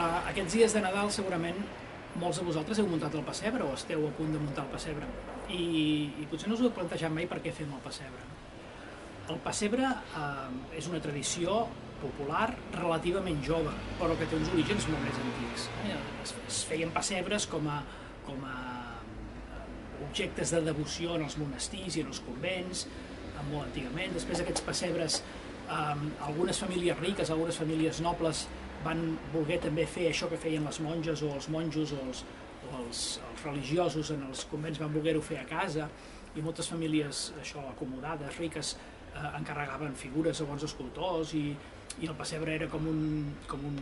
Uh, aquests dies de Nadal segurament molts de vosaltres heu muntat el pessebre o esteu a punt de muntar el pessebre i, i potser no us heu plantejat mai per què fem el pessebre. El pessebre eh, és una tradició popular relativament jove, però que té uns orígens molt més antics. Eh? Es, es feien pessebres com a, com a eh, objectes de devoció en els monestirs i en els convents, eh, molt antigament. Després aquests pessebres, eh, algunes famílies riques, algunes famílies nobles, van voler també fer això que feien les monges o els monjos o els, o els, els religiosos en els convents van voler-ho fer a casa i moltes famílies això acomodades, riques, eh, encarregaven figures a bons escultors i, i el pessebre era com un, com un,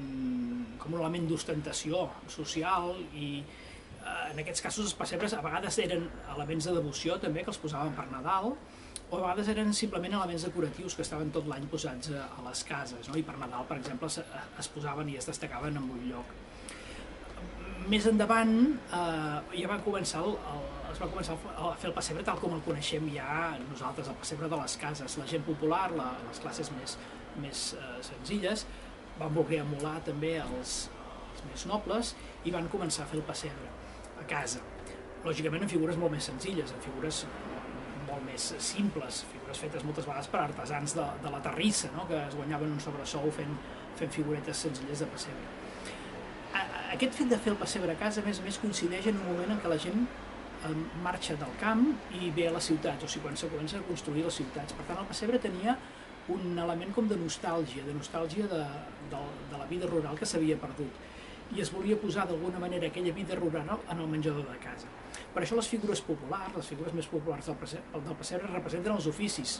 com un element d'ostentació social i eh, en aquests casos els pessebres a vegades eren elements de devoció també que els posaven per Nadal o a vegades eren simplement elements decoratius que estaven tot l'any posats a, a les cases, no? i per Nadal, per exemple, es, es posaven i es destacaven en un lloc. Més endavant eh, ja va començar el, el, es va començar a fer el pessebre tal com el coneixem ja nosaltres, el pessebre de les cases. La gent popular, la, les classes més, més eh, senzilles, van voler emular també els, els més nobles i van començar a fer el pessebre a casa. Lògicament en figures molt més senzilles, en figures molt més simples, figures fetes moltes vegades per artesans de, de la terrissa, no? que es guanyaven un sobresou fent, fent figuretes senzilles de pessebre. A, aquest fet de fer el pessebre a casa, a més a més, coincideix en un moment en què la gent marxa del camp i ve a les ciutats, o sigui, quan se comença a construir les ciutats. Per tant, el pessebre tenia un element com de nostàlgia, de nostàlgia de, de, de la vida rural que s'havia perdut i es volia posar d'alguna manera aquella vida rural en el menjador de casa. Per això les figures populars, les figures més populars del pessebre, del pessebre representen els oficis,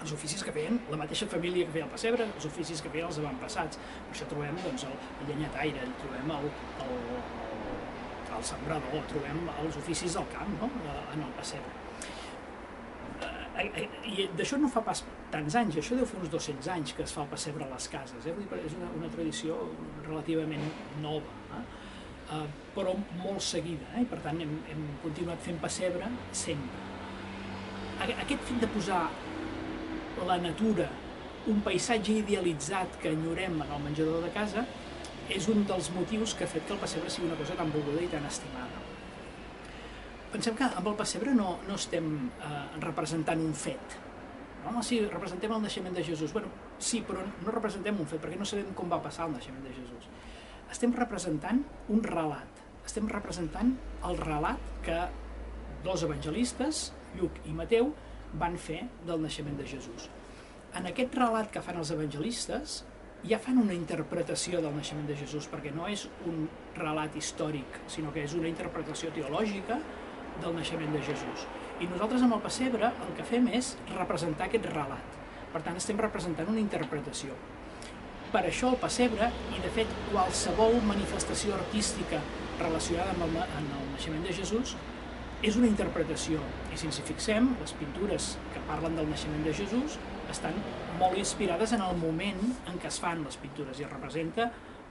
els oficis que feien la mateixa família que feia el pessebre, els oficis que feien els avantpassats. Per això trobem doncs, el, el llenyataire, trobem el, el, el sembrador, trobem els oficis del camp no? en el pessebre. Eh, eh, I d'això no fa pas tants anys, això deu fer uns 200 anys que es fa el pessebre a les cases, eh? és una, una tradició relativament nova. Eh? Uh, però molt seguida, eh? per tant hem, hem continuat fent pessebre sempre. Aquest fet de posar la natura, un paisatge idealitzat que enyorem en el menjador de casa, és un dels motius que ha fet que el pessebre sigui una cosa tan volguda i tan estimada. Pensem que amb el pessebre no, no estem eh, representant un fet. No, sí, representem el naixement de Jesús. Bueno, sí, però no representem un fet, perquè no sabem com va passar el naixement de Jesús. Estem representant un relat. Estem representant el relat que dos evangelistes, Lluc i Mateu, van fer del naixement de Jesús. En aquest relat que fan els evangelistes, ja fan una interpretació del naixement de Jesús, perquè no és un relat històric, sinó que és una interpretació teològica del naixement de Jesús. I nosaltres amb el pessebre el que fem és representar aquest relat. Per tant, estem representant una interpretació. Per això el pessebre, i de fet qualsevol manifestació artística relacionada amb el, amb el naixement de Jesús, és una interpretació. I si ens hi fixem, les pintures que parlen del naixement de Jesús estan molt inspirades en el moment en què es fan les pintures i es representa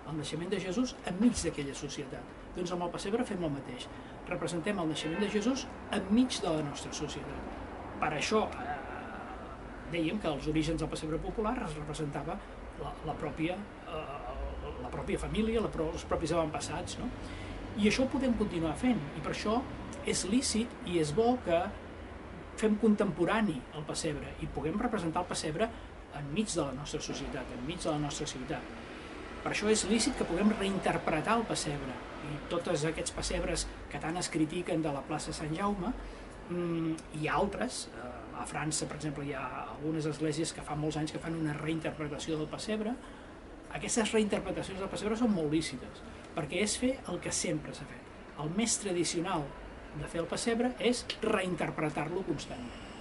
el naixement de Jesús enmig d'aquella societat. Doncs amb el pessebre fem el mateix. Representem el naixement de Jesús enmig de la nostra societat. Per això dèiem que als orígens del pessebre popular es representava la, la, pròpia, eh, la pròpia família, la, els propis avantpassats. No? I això ho podem continuar fent. I per això és lícit i és bo que fem contemporani el pessebre i puguem representar el pessebre enmig de la nostra societat, enmig de la nostra ciutat. Per això és lícit que puguem reinterpretar el pessebre i tots aquests pessebres que tant es critiquen de la plaça Sant Jaume mmm, i altres, eh, França per exemple hi ha algunes esglésies que fa molts anys que fan una reinterpretació del pessebre, aquestes reinterpretacions del pessebre són molt lícites, perquè és fer el que sempre s'ha fet. El més tradicional de fer el pessebre és reinterpretar-lo constantment.